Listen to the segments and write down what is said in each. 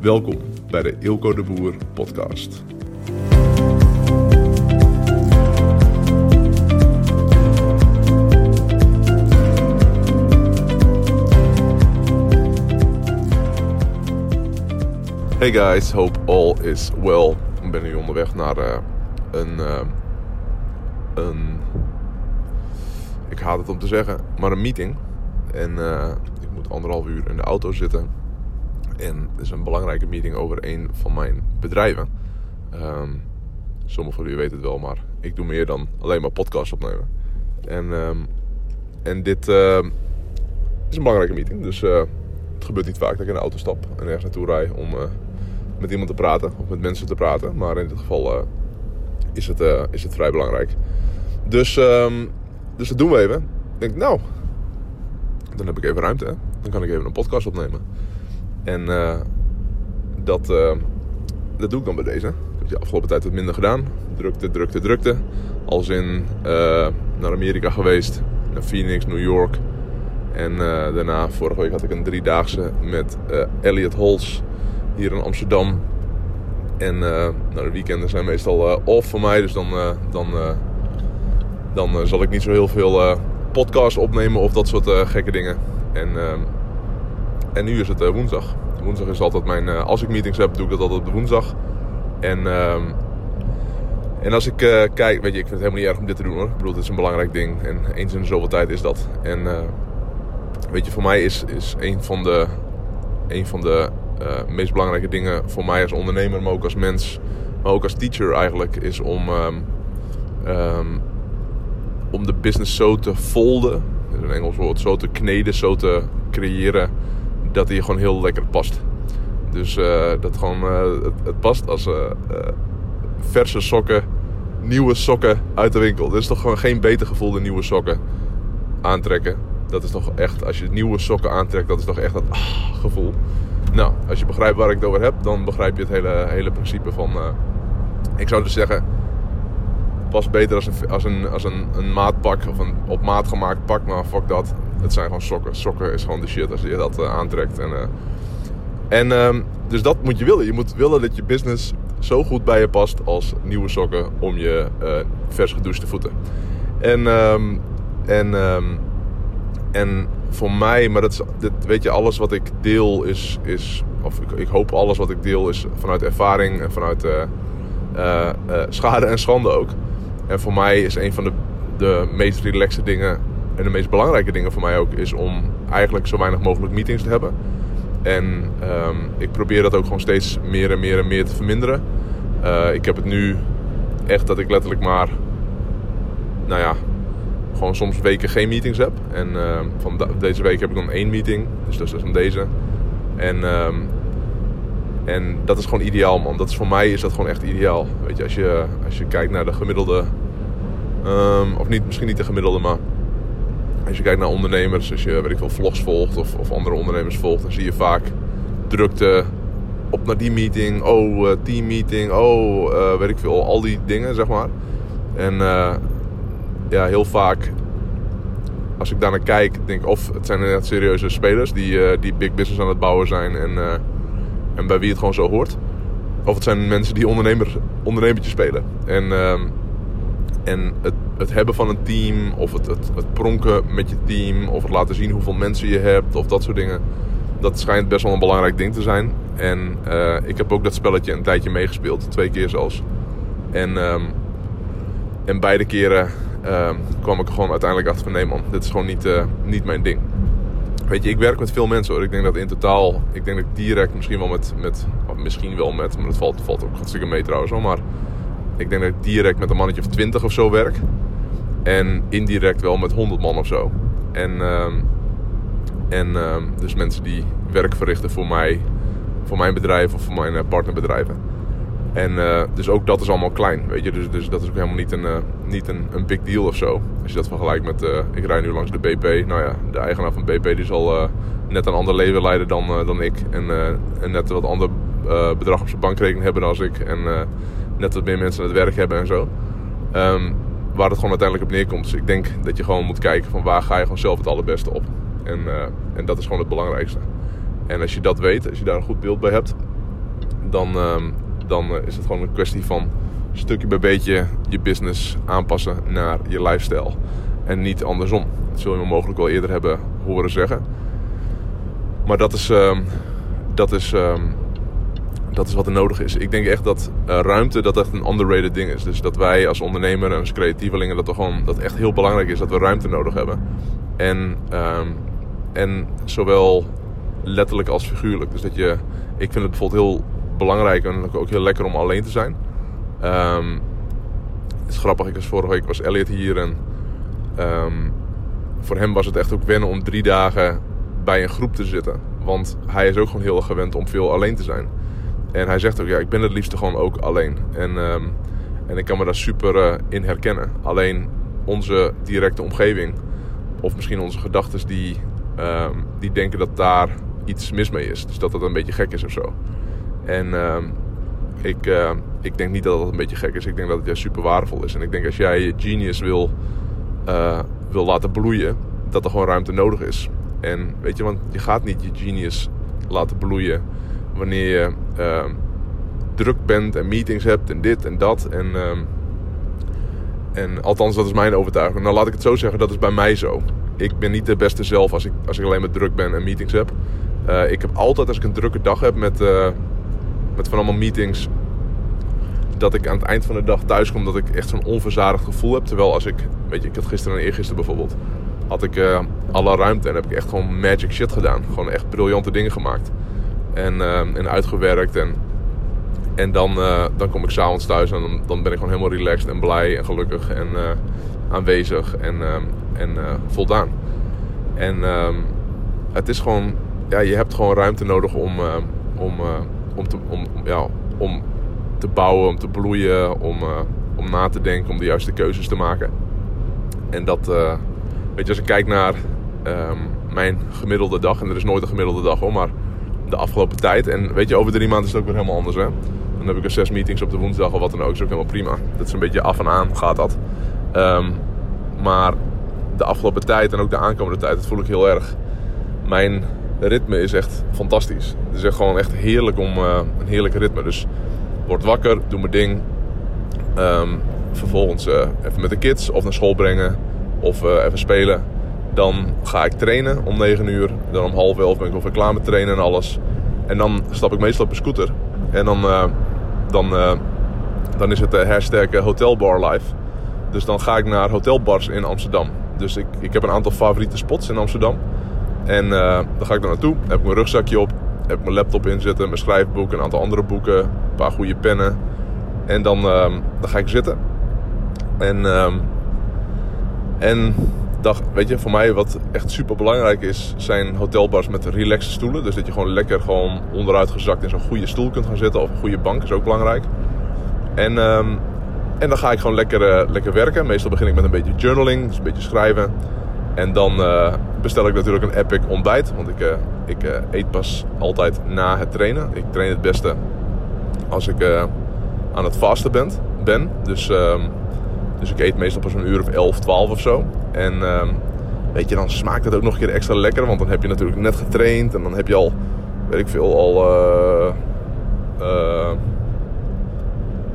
Welkom bij de Ilko de Boer podcast. Hey guys, hope all is well. Ik ben nu onderweg naar uh, een, uh, een. Ik haat het om te zeggen, maar een meeting. En uh, ik moet anderhalf uur in de auto zitten. En het is een belangrijke meeting over een van mijn bedrijven. Um, sommigen van jullie weten het wel, maar ik doe meer dan alleen maar podcasts opnemen. En, um, en dit is een belangrijke meeting. Dus het gebeurt niet vaak dat ik in de auto stap en ergens naartoe rij om met iemand te praten of met mensen te praten. Maar in dit geval uh, is, het, is het vrij belangrijk. Dus, dus dat doen we even. Ik denk, nou, dan heb ik even ruimte. Hè? Dan kan ik even een podcast opnemen. En uh, dat, dat doe ik dan bij deze. Ik heb de afgelopen tijd wat minder gedaan. Drukte, drukte, drukte. Als in naar Amerika geweest. Naar Phoenix, New York. En daarna, vorige week had ik een driedaagse met Elliot Holz hier in Amsterdam. En nou, de weekenden zijn meestal off voor mij. Dus dan, dan, dan zal ik niet zo heel veel podcasts opnemen of dat soort gekke dingen. En, en nu is het woensdag. Woensdag is altijd mijn... als ik meetings heb, doe ik dat altijd op de woensdag. En, ehm, en als ik kijk... Weet je, ik vind het helemaal niet erg om dit te doen hoor. Ik bedoel, het is een belangrijk ding. En eens in zoveel tijd is dat. En weet je, voor mij is, is een van de... Een van de meest belangrijke dingen voor mij als ondernemer, maar ook als mens, maar ook als teacher eigenlijk, is om, um, um, om de business zo te folden, dat is een Engels woord, zo te kneden, zo te creëren, dat die gewoon heel lekker past. Dus uh, dat gewoon, uh, het, past als verse sokken, nieuwe sokken uit de winkel. Er is toch gewoon geen beter gevoel dan nieuwe sokken aantrekken. Dat is toch echt, als je nieuwe sokken aantrekt, dat is toch echt dat ah, gevoel. Nou, als je begrijpt waar ik het over heb, dan begrijp je het hele, hele principe van. Ik zou dus zeggen, pas beter als een, als een, als een, een maatpak of een op maat gemaakt pak, maar fuck dat. Het zijn gewoon sokken. Sokken is gewoon de shit als je dat uh, aantrekt. En, uh, en um, dus dat moet je willen. Je moet willen dat je business zo goed bij je past als nieuwe sokken om je vers gedouchte voeten. En, um, en, um, en voor mij, maar dat weet je, alles wat ik deel is, is of ik, ik, hoop alles wat ik deel is vanuit ervaring en vanuit uh, uh, uh, schade en schande ook. En voor mij is een van de, de meest relaxe dingen en de meest belangrijke dingen voor mij ook, is om eigenlijk zo weinig mogelijk meetings te hebben. En um, ik probeer dat ook gewoon steeds meer en meer en meer te verminderen. ik heb het nu echt dat ik letterlijk maar, nou ja, gewoon soms weken geen meetings heb. En uh, van deze week heb ik dan één meeting. Dus dat is dan deze. En, uh, en dat is gewoon ideaal, man. Dat is, voor mij is dat gewoon echt ideaal. Weet je, als je, als je kijkt naar de gemiddelde... Of niet, misschien niet de gemiddelde, maar... Als je kijkt naar ondernemers, als je weet ik veel, vlogs volgt of, of andere ondernemers volgt... dan zie je vaak drukte op naar die meeting. Oh, uh, team meeting. Oh, uh, weet ik veel. Al die dingen, zeg maar. En uh, ja, heel vaak als ik daar naar kijk, denk of het zijn net serieuze spelers die, die big business aan het bouwen zijn en, en bij wie het gewoon zo hoort. Of het zijn mensen die ondernemer, ondernemertje spelen. En, uh, en het hebben van een team, of het, het, het, pronken met je team, of het laten zien hoeveel mensen je hebt, of dat soort dingen. Dat schijnt best wel een belangrijk ding te zijn. En uh, ik heb ook dat spelletje een tijdje meegespeeld, twee keer zelfs. En, ehm, en beide keren uh, kwam ik er gewoon uiteindelijk achter van nee man, dit is gewoon niet, uh, niet mijn ding. Weet je, ik werk met veel mensen hoor. Ik denk dat in totaal, ik denk dat ik direct misschien wel met, met misschien wel met, maar dat valt, valt ook hartstikke mee trouwens hoor. Maar ik denk dat ik direct met een mannetje of twintig of zo werk. En indirect wel met 100 man of zo. En, uh, en uh, dus mensen die werk verrichten voor mij, voor mijn bedrijf of voor mijn eh, partnerbedrijven. En uh, dus ook dat is allemaal klein, weet je. Dus, dus dat is ook helemaal niet een, uh, niet een, een big deal of zo. Als je dat vergelijkt met, ik rij nu langs de BP. Nou ja, de eigenaar van BP die zal net een ander leven leiden dan, dan ik. En, en net wat ander bedrag op zijn bankrekening hebben dan ik. En net wat meer mensen aan het werk hebben en zo. Um, waar het gewoon uiteindelijk op neerkomt. Dus ik denk dat je gewoon moet kijken van waar ga je gewoon zelf het allerbeste op. En, en dat is gewoon het belangrijkste. En als je dat weet, als je daar een goed beeld bij hebt, dan, ehm, dan is het gewoon een kwestie van stukje bij beetje je business aanpassen naar je lifestyle. En niet andersom. Dat zul je me mogelijk wel eerder hebben horen zeggen. Maar dat is, ehm, dat is, ehm, dat is wat er nodig is. Ik denk echt dat uh, ruimte dat echt een underrated ding is. Dus dat wij als ondernemer en als creatievelingen dat, gewoon, dat echt heel belangrijk is dat we ruimte nodig hebben. En, um, en zowel letterlijk als figuurlijk. Dus dat je, ik vind het bijvoorbeeld heel belangrijk en ook heel lekker om alleen te zijn. Um, het is grappig, ik was vorige week was Elliot hier en um, voor hem was het echt ook wennen om drie dagen bij een groep te zitten. Want hij is ook gewoon heel erg gewend om veel alleen te zijn. En hij zegt ook, ja, ik ben het liefste gewoon ook alleen. En, um, en ik kan me daar super uh, in herkennen. Alleen onze directe omgeving, of misschien onze gedachten, die, um, die denken dat daar iets mis mee is. Dus dat dat een beetje gek is of zo. En um, ik, uh, ik denk niet dat dat een beetje gek is. Ik denk dat het juist super waardevol is. En ik denk als jij je genius wil, uh, wil laten bloeien, dat er gewoon ruimte nodig is. En weet je, want je gaat niet je genius laten bloeien wanneer je uh, druk bent en meetings hebt en dit en dat. En, uh, en althans, dat is mijn overtuiging. Nou, laat ik het zo zeggen, dat is bij mij zo. Ik ben niet de beste zelf als ik, als ik alleen maar druk ben en meetings heb. Uh, ik heb altijd, als ik een drukke dag heb met, uh, met van allemaal meetings, dat ik aan het eind van de dag thuis kom dat ik echt zo'n onverzadigd gevoel heb. Terwijl als ik, weet je, ik had gisteren en eergisteren bijvoorbeeld, had ik uh, alle ruimte en heb ik echt gewoon magic shit gedaan. Gewoon echt briljante dingen gemaakt. En, uh, en uitgewerkt. En, en dan, uh, dan kom ik s'avonds thuis en dan, dan ben ik gewoon helemaal relaxed en blij en gelukkig en aanwezig en, en voldaan. En het is gewoon, ja, je hebt gewoon ruimte nodig om, om, om, te, om, ja, om te bouwen, om te bloeien, om, om na te denken, om de juiste keuzes te maken. En dat, weet je, als ik kijk naar mijn gemiddelde dag, en er is nooit een gemiddelde dag hoor, maar de afgelopen tijd. En weet je, over drie maanden is het ook weer helemaal anders hè. Dan heb ik er zes meetings op de woensdag of wat dan ook, is ook helemaal prima. Dat is een beetje af en aan gaat dat. Um, maar de afgelopen tijd en ook de aankomende tijd, dat voel ik heel erg. Mijn ritme is echt fantastisch. Het is echt gewoon echt heerlijk om uh, een heerlijk ritme. Dus word wakker, doe mijn ding. Um, vervolgens uh, even met de kids of naar school brengen of uh, even spelen. Dan ga ik trainen om 9 uur. Dan om half 11 ben ik over klaar met trainen en alles. En dan stap ik meestal op een scooter. En dan, uh, dan, uh, dan is het de hashtag Hotelbar Life. Dus dan ga ik naar hotelbars in Amsterdam. Dus ik, ik heb een aantal favoriete spots in Amsterdam. En dan ga ik daar naartoe. Heb ik mijn rugzakje op. Heb ik mijn laptop in zitten. Mijn schrijfboek. Een aantal andere boeken. Een paar goede pennen. En dan, dan ga ik zitten. En, en dag, weet je, voor mij wat echt super belangrijk is, zijn hotelbars met relaxe stoelen. Dus dat je gewoon lekker gewoon onderuit gezakt in zo'n goede stoel kunt gaan zitten. Of een goede bank is ook belangrijk. En, um, en dan ga ik gewoon lekker, uh, lekker werken. Meestal begin ik met een beetje journaling, dus een beetje schrijven. En dan uh, bestel ik natuurlijk een epic ontbijt. Want ik, uh, ik eet pas altijd na het trainen. Ik train het beste als ik aan het vasten ben. ben. Dus... Um, dus ik eet meestal pas een uur of 11, 12 of zo. En uh, weet je, dan smaakt het ook nog een keer extra lekker. Want dan heb je natuurlijk net getraind. En dan heb je al, weet ik veel, al uh, uh,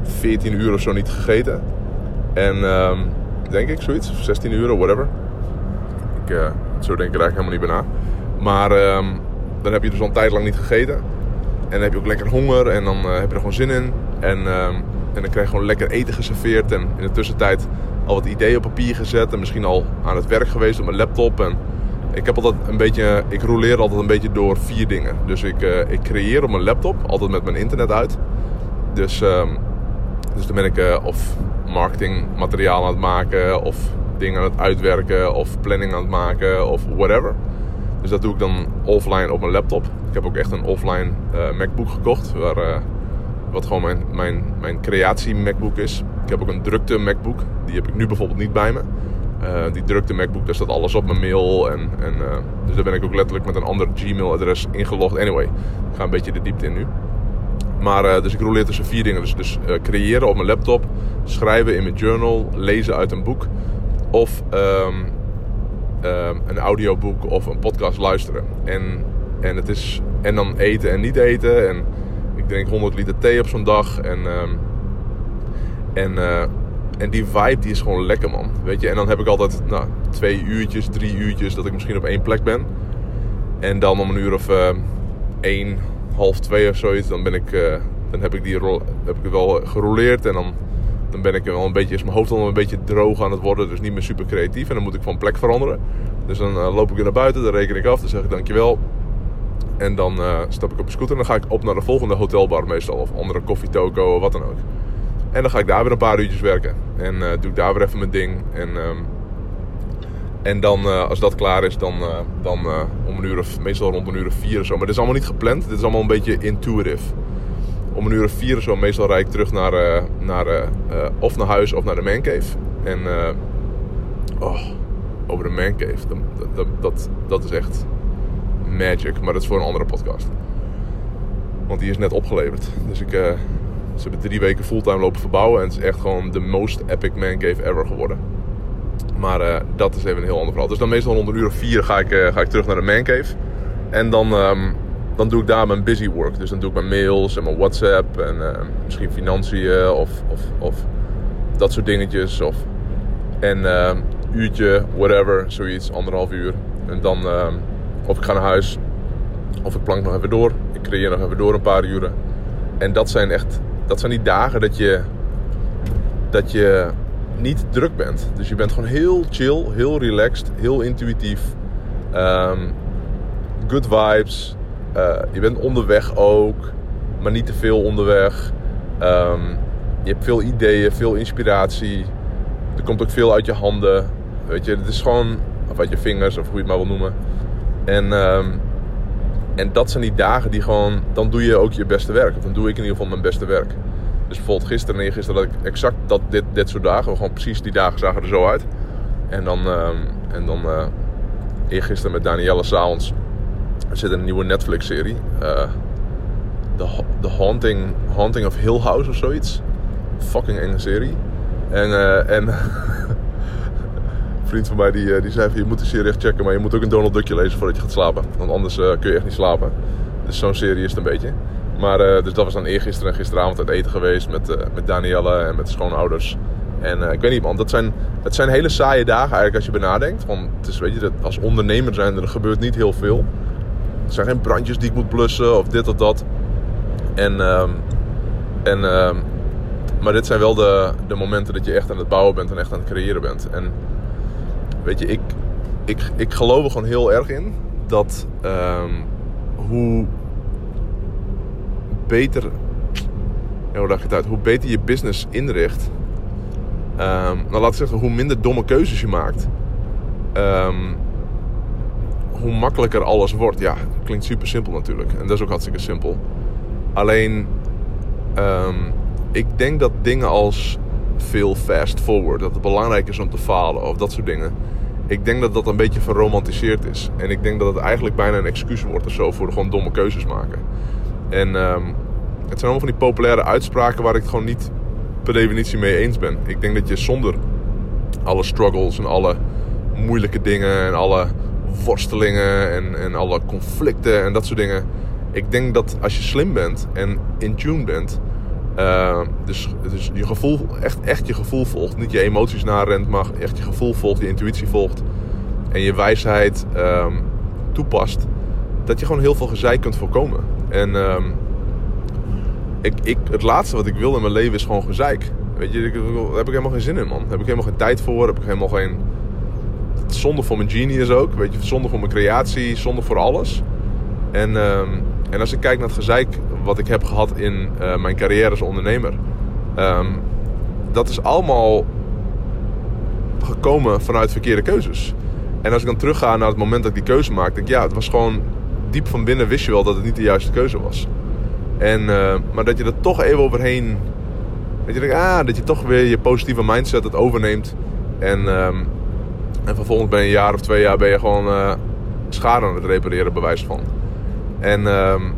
14 uur of zo niet gegeten. En um, denk ik, zoiets. Of 16 uur, whatever. Ik, uh, zo denk ik er eigenlijk helemaal niet bij na. Maar um, dan heb je dus al een tijd lang niet gegeten. En dan heb je ook lekker honger. En dan heb je er gewoon zin in. En en dan krijg gewoon lekker eten geserveerd. En in de tussentijd al wat ideeën op papier gezet. En misschien al aan het werk geweest op mijn laptop. En ik heb altijd een beetje. Ik roleer altijd een beetje door vier dingen. Dus ik, uh, ik creëer op mijn laptop, altijd met mijn internet uit. Dus, um, dus dan ben ik uh, of marketingmateriaal aan het maken. Of dingen aan het uitwerken. Of planning aan het maken. Of whatever. Dus dat doe ik dan offline op mijn laptop. Ik heb ook echt een offline uh, MacBook gekocht. Waar wat gewoon mijn, mijn, mijn creatie MacBook is. Ik heb ook een drukte MacBook. Die heb ik nu bijvoorbeeld niet bij me. Uh, die drukte MacBook, daar staat alles op mijn mail. En, en, uh, dus daar ben ik ook letterlijk met een ander Gmail-adres ingelogd. Anyway, ik ga een beetje de diepte in nu. Maar uh, dus ik roleer tussen vier dingen. Dus, dus creëren op mijn laptop, schrijven in mijn journal, lezen uit een boek. Of um, um, een audioboek of een podcast luisteren. En, en, het is, en dan eten en niet eten. En ik drink 100 liter thee op zo'n dag. En, ehm, en, eh, en die vibe die is gewoon lekker, man. Weet je, en dan heb ik altijd nou, twee uurtjes, drie uurtjes dat ik misschien op één plek ben. En dan om een uur of uh, één, half twee of zoiets, dan ben ik, uh, dan heb ik die rol, heb ik wel geroleerd en dan, dan ben ik wel een beetje, is mijn hoofd al een beetje droog aan het worden, dus niet meer super creatief en dan moet ik van plek veranderen. Dus dan uh, loop ik weer naar buiten, dan reken ik af, dan zeg ik dankjewel. En dan stap ik op de scooter en dan ga ik op naar de volgende hotelbar meestal, of andere koffietoko of wat dan ook. En dan ga ik daar weer een paar uurtjes werken. En doe ik daar weer even mijn ding. En um, en dan, uh, als dat klaar is, dan, dan om een uur of, meestal rond een uur of vier of zo. Maar dit is allemaal niet gepland. Dit is allemaal een beetje intuitive. Om een uur of vier of zo, meestal rijd ik terug naar, naar of naar huis of naar de mancave. En, oh, over de mancave. Dat, dat, dat is echt magic. Maar dat is voor een andere podcast. Want die is net opgeleverd. Dus ik, ze hebben drie weken fulltime lopen verbouwen. En het is echt gewoon de most epic mancave ever geworden. Maar uh, dat is even een heel ander verhaal. Dus dan meestal rond een uur of vier ga ik, uh, ga ik terug naar de mancave. En dan, um, dan doe ik daar mijn busy work. Dus dan doe ik mijn mails en mijn WhatsApp en misschien financiën of, of, of dat soort dingetjes. Of, en uurtje, whatever, zoiets, anderhalf uur. En dan, of ik ga naar huis, of ik plank nog even door. Ik creëer nog even door een paar uren. En dat zijn echt, dat zijn die dagen dat je, dat je niet druk bent. Dus je bent gewoon heel chill, heel relaxed, heel intuïtief. Um, good vibes. Uh, je bent onderweg ook, maar niet te veel onderweg. Um, je hebt veel ideeën, veel inspiratie. Er komt ook veel uit je handen. Weet je, het is gewoon, of uit je vingers, of hoe je het maar wil noemen. En, um, en dat zijn die dagen die gewoon, dan doe je ook je beste werk. Of dan doe ik in ieder geval mijn beste werk. Dus bijvoorbeeld gisteren en eergisteren had ik exact dat, dit, dit soort dagen. Gewoon precies die dagen zagen er zo uit. En dan, uh, en dan uh, eergisteren met Danielle s'avonds. Zit een nieuwe Netflix-serie. Uh, The, Haunting, Haunting of Hill House of zoiets. Fucking enge serie. En, uh, en vriend van mij die, die zei van je moet de serie echt checken. Maar je moet ook een Donald Duckje lezen voordat je gaat slapen. Want anders kun je echt niet slapen. Dus zo'n serie is het een beetje. Maar uh, dus dat was dan eergisteren en gisteravond uit eten geweest met, uh, met Danielle en met de schoonouders. En ik weet niet man, dat zijn, het zijn hele saaie dagen eigenlijk als je benadenkt. Want het is, weet je, dat als ondernemer zijn er gebeurt niet heel veel. Er zijn geen brandjes die ik moet blussen of dit of dat. En, um, en, um, maar dit zijn wel de, de momenten dat je echt aan het bouwen bent en echt aan het creëren bent. En weet je, ik, ik, ik geloof er gewoon heel erg in dat um, hoe beter. Hoe het uit? Hoe beter je business inricht. Um, nou, laat ik zeggen, hoe minder domme keuzes je maakt. Um, hoe makkelijker alles wordt. Ja, klinkt super simpel natuurlijk. En dat is ook hartstikke simpel. Alleen, ik denk dat dingen als veel fast forward, dat het belangrijk is om te falen of dat soort dingen. Ik denk dat dat een beetje verromantiseerd is. En ik denk dat het eigenlijk bijna een excuus wordt of zo voor gewoon domme keuzes maken. En um, het zijn allemaal van die populaire uitspraken waar ik het gewoon niet per definitie mee eens ben. Ik denk dat je zonder alle struggles en alle moeilijke dingen en alle worstelingen en, en alle conflicten en dat soort dingen. Ik denk dat als je slim bent en in tune bent, uh, dus, dus je gevoel, echt, echt je gevoel volgt, niet je emoties narent, maar echt je gevoel volgt, je intuïtie volgt en je wijsheid um, toepast, dat je gewoon heel veel gezeik kunt voorkomen. En um, ik, ik, het laatste wat ik wil in mijn leven is gewoon gezeik. Weet je, daar heb ik helemaal geen zin in, man. Heb ik helemaal geen tijd voor. Heb ik helemaal geen... Zonde voor mijn genius ook. Weet je, zonde voor mijn creatie. Zonde voor alles. En, um, en als ik kijk naar het gezeik wat ik heb gehad in uh, mijn carrière als ondernemer. Um, dat is allemaal gekomen vanuit verkeerde keuzes. En als ik dan terugga naar het moment dat ik die keuze maakte, denk ik, ja, het was gewoon diep van binnen wist je wel dat het niet de juiste keuze was. En, uh, maar dat je er toch even overheen. Dat je denkt, ah, dat je toch weer je positieve mindset het overneemt. En, um, en vervolgens ben je een jaar of twee jaar ben je gewoon uh, schade aan het repareren, bewijs van. En um,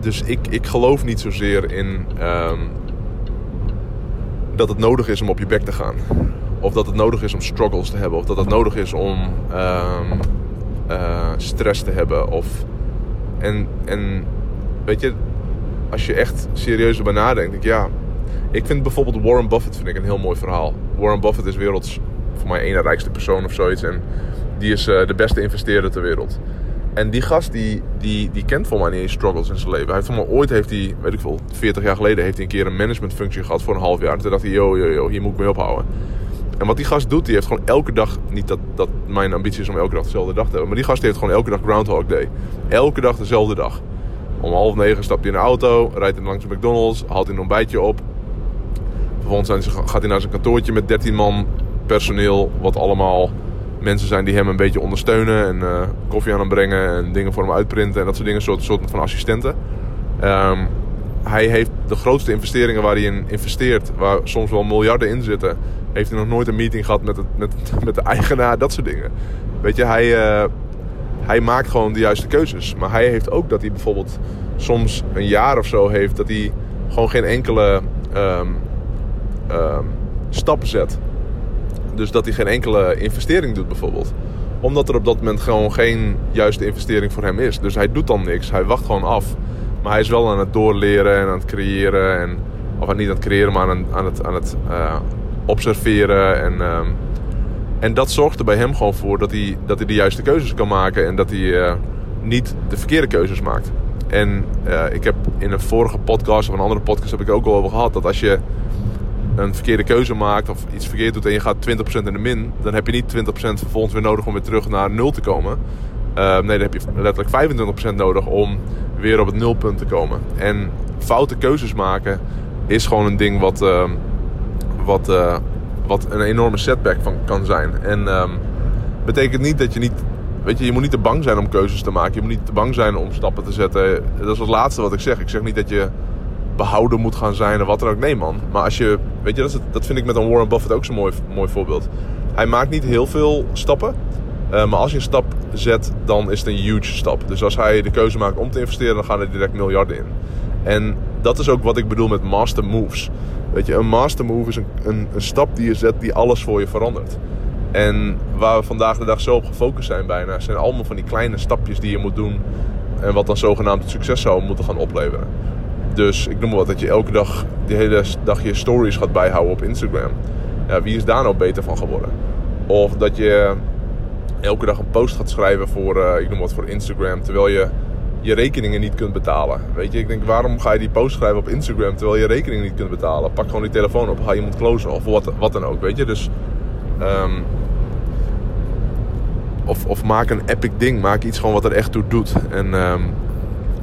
dus ik, ik geloof niet zozeer in um, dat het nodig is om op je bek te gaan. Of dat het nodig is om struggles te hebben. Of dat het nodig is om uh, stress te hebben. Of, en, en weet je, als je echt serieus erbij nadenkt, denk ik, ja. Ik vind bijvoorbeeld Warren Buffett vind ik een heel mooi verhaal. Warren Buffett is werelds voor mij ene rijkste persoon of zoiets. En die is uh, de beste investeerder ter wereld. En die gast die, die, die kent volgens mij niet struggles in zijn leven. Hij heeft volgens mij ooit, heeft hij, weet ik veel, 40 jaar geleden heeft hij een keer een managementfunctie gehad voor een half jaar. En toen dacht hij, yo, yo, yo, hier moet ik mee ophouden. En wat die gast doet, die heeft gewoon elke dag, niet dat, dat mijn ambitie is om elke dag dezelfde dag te hebben, maar die gast heeft gewoon elke dag Groundhog Day. Elke dag dezelfde dag. Om half negen stapt hij in de auto, rijdt hij langs McDonald's, haalt hij een ontbijtje op. Vervolgens gaat hij naar zijn kantoortje met 13 man personeel, wat allemaal mensen zijn die hem een beetje ondersteunen en uh, koffie aan hem brengen en dingen voor hem uitprinten en dat soort dingen, een soort, soort van assistenten. Um, hij heeft de grootste investeringen waar hij in investeert, waar soms wel miljarden in zitten, heeft hij nog nooit een meeting gehad met, het, met, met de eigenaar, dat soort dingen. Weet je, hij, uh, hij maakt gewoon de juiste keuzes. Maar hij heeft ook dat hij bijvoorbeeld soms een jaar of zo heeft dat hij gewoon geen enkele um, um, stap zet. Dus dat hij geen enkele investering doet bijvoorbeeld. Omdat er op dat moment gewoon geen juiste investering voor hem is. Dus hij doet dan niks. Hij wacht gewoon af. Maar hij is wel aan het doorleren en aan het creëren. En, of niet aan het creëren, maar aan, aan het, aan het uh, observeren. En, uh, en dat zorgt er bij hem gewoon voor dat hij, dat hij de juiste keuzes kan maken. En dat hij uh, niet de verkeerde keuzes maakt. En uh, ik heb in een vorige podcast of een andere podcast heb ik ook al over gehad. Dat als je een verkeerde keuze maakt of iets verkeerd doet en je gaat 20% in de min, dan heb je niet 20% vervolgens weer nodig om weer terug naar 0 te komen. Uh, nee, dan heb je letterlijk 25% nodig om weer op het nulpunt te komen. En foute keuzes maken is gewoon een ding wat, uh, wat, uh, wat een enorme setback van kan zijn. En um, betekent niet dat je niet. Weet je, je moet niet te bang zijn om keuzes te maken. Je moet niet te bang zijn om stappen te zetten. Dat is het laatste wat ik zeg. Ik zeg niet dat je behouden moet gaan zijn of wat dan ook. Nee, man. Maar als je. Weet je, dat, het, dat vind ik met een Warren Buffett ook zo'n mooi, mooi voorbeeld. Hij maakt niet heel veel stappen. Uh, maar als je een stap zet, dan is het een huge stap. Dus als hij de keuze maakt om te investeren, dan gaan er direct miljarden in. En dat is ook wat ik bedoel met master moves. Weet je, een master move is een, een, een stap die je zet die alles voor je verandert. En waar we vandaag de dag zo op gefocust zijn bijna, zijn allemaal van die kleine stapjes die je moet doen. En wat dan zogenaamd succes zou moeten gaan opleveren. Dus ik noem maar wat, dat je elke dag, die hele dag je stories gaat bijhouden op Instagram. Ja, wie is daar nou beter van geworden? Of dat je elke dag een post gaat schrijven voor, uh, ik noem wat, voor Instagram, terwijl je je rekeningen niet kunt betalen. Weet je, ik denk, waarom ga je die post schrijven op Instagram terwijl je rekening niet kunt betalen? Pak gewoon die telefoon op, ga iemand closen of wat, wat dan ook, weet je. Dus, um, of, of maak een epic ding, maak iets gewoon wat er echt toe doet. En, um,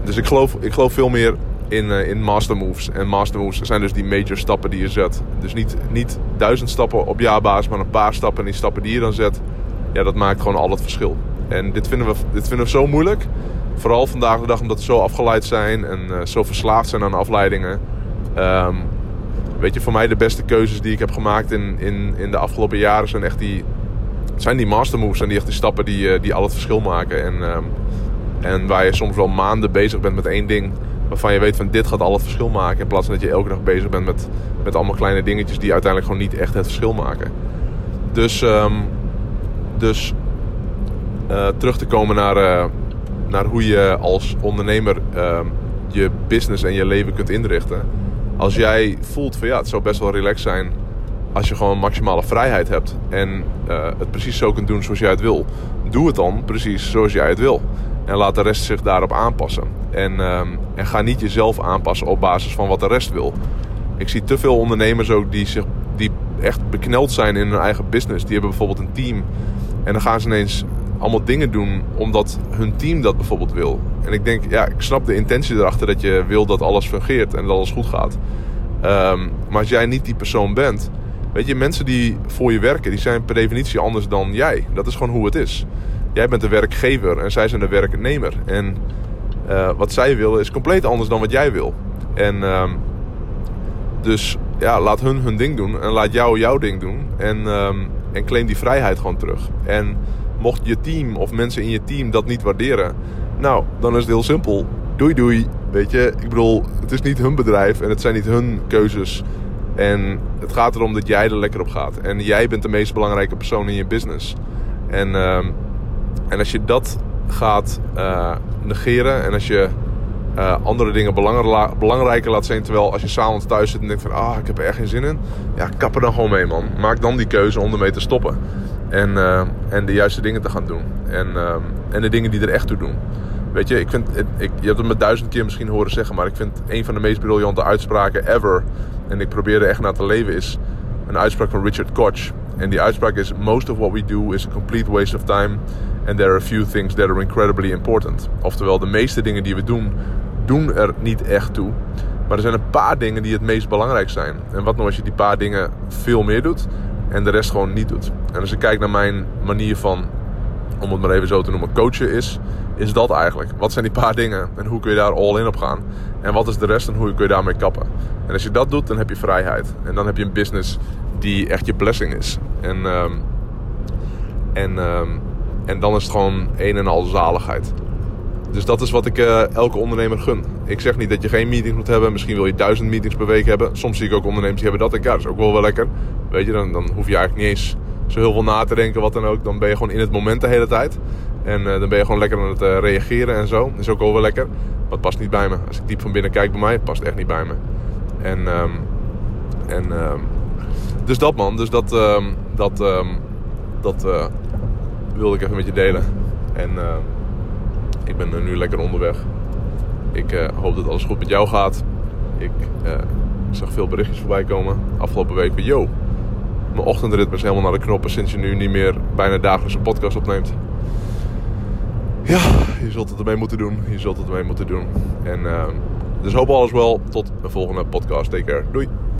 dus ik geloof, ik geloof veel meer in, uh, in master moves. En master moves zijn dus die major stappen die je zet. Dus niet, niet duizend stappen op jaarbasis, maar een paar stappen. En die stappen die je dan zet, ja, dat maakt gewoon al het verschil. En dit vinden we, dit vinden we zo moeilijk. Vooral vandaag de dag omdat we zo afgeleid zijn en uh, zo verslaafd zijn aan afleidingen. Um, weet je, voor mij de beste keuzes die ik heb gemaakt in, in, in de afgelopen jaren zijn echt die, zijn die master moves. Zijn die echt stappen die, uh, die al het verschil maken. En, um, en waar je soms wel maanden bezig bent met één ding waarvan je weet van dit gaat al het verschil maken. In plaats van dat je elke dag bezig bent met, met allemaal kleine dingetjes die uiteindelijk gewoon niet echt het verschil maken. Dus, um, dus uh, terug te komen naar, uh, naar hoe je als ondernemer uh, je business en je leven kunt inrichten. Als jij voelt van ja, het zou best wel relaxed zijn als je gewoon maximale vrijheid hebt en uh, het precies zo kunt doen zoals jij het wil. Doe het dan precies zoals jij het wil. En laat de rest zich daarop aanpassen. En, um, en ga niet jezelf aanpassen op basis van wat de rest wil. Ik zie te veel ondernemers ook die, zich, die echt bekneld zijn in hun eigen business. Die hebben bijvoorbeeld een team. En dan gaan ze ineens allemaal dingen doen omdat hun team dat bijvoorbeeld wil. En ik denk, ja, ik snap de intentie erachter dat je wil dat alles fungeert en dat alles goed gaat. Um, maar als jij niet die persoon bent, weet je, mensen die voor je werken, die zijn per definitie anders dan jij. Dat is gewoon hoe het is. Jij bent de werkgever en zij zijn de werknemer. En uh, wat zij willen is compleet anders dan wat jij wil. En um, dus ja, laat hun hun ding doen en laat jou jouw ding doen. En, um, en claim die vrijheid gewoon terug. En mocht je team of mensen in je team dat niet waarderen, nou, dan is het heel simpel. Doei doei. Weet je, ik bedoel, het is niet hun bedrijf en het zijn niet hun keuzes. En het gaat erom dat jij er lekker op gaat. En jij bent de meest belangrijke persoon in je business. En, uh, en als je dat gaat uh, negeren en als je eh, andere dingen belangrijker laat zien. Terwijl als je s'avonds thuis zit en denkt van... Ah, ik heb er echt geen zin in. Ja, kap er dan gewoon mee, man. Maak dan die keuze om ermee te stoppen. En, eh, en de juiste dingen te gaan doen. En, en de dingen die er echt toe doen. Weet je, ik vind, ik, je hebt het me duizend keer misschien horen zeggen, maar ik vind een van de meest briljante uitspraken ever, en ik probeer er echt naar te leven, is een uitspraak van Richard Koch. En die uitspraak is: Most of what we do is a complete waste of time, and there are a few things that are incredibly important. Oftewel, de meeste dingen die we doen, doen er niet echt toe. Maar er zijn een paar dingen die het meest belangrijk zijn. En wat nou als je die paar dingen veel meer doet en de rest gewoon niet doet? En als ik kijk naar mijn manier van, om het maar even zo te noemen, coachen is is dat eigenlijk. Wat zijn die paar dingen en hoe kun je daar all in op gaan? En wat is de rest en hoe kun je daarmee kappen? En als je dat doet, dan heb je vrijheid. En dan heb je een business die echt je blessing is. En, um, en, um, en dan is het gewoon een en al zaligheid. Dus dat is wat ik uh, elke ondernemer gun. Ik zeg niet dat je geen meetings moet hebben. Misschien wil je duizend meetings per week hebben. Soms zie ik ook ondernemers die hebben dat. Ik, ja, dat is ook wel wel lekker. Weet je, dan, dan hoef je eigenlijk niet eens zo heel veel na te denken, wat dan ook. Dan ben je gewoon in het moment de hele tijd. En uh, dan ben je gewoon lekker aan het uh, reageren en zo. Is ook wel wel lekker. Maar het past niet bij me. Als ik diep van binnen kijk bij mij, het past echt niet bij me. En, um, en dus dat man. Dus dat, um, dat, dat uh, wilde ik even met je delen. En ik ben nu lekker onderweg. Ik hoop dat alles goed met jou gaat. Ik zag veel berichtjes voorbij komen afgelopen week. Yo, mijn ochtendritme is helemaal naar de knoppen sinds je nu niet meer bijna dagelijks een podcast opneemt. Ja, je zult het ermee moeten doen. Je zult het ermee moeten doen. En dus hoop alles wel. Tot een volgende podcast. Take care. Doei.